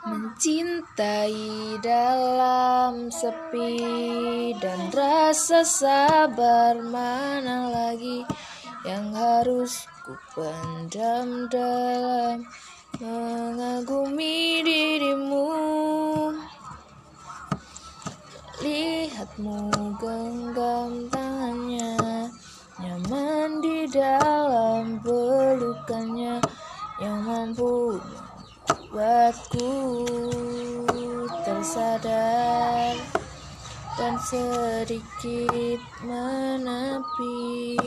Mencintai dalam sepi dan rasa sabar mana lagi yang harus ku dalam mengagumi dirimu? Lihatmu genggam tangannya Nyaman di dalam pelukannya. Yang mampu membuatku tersadar Dan sedikit menepi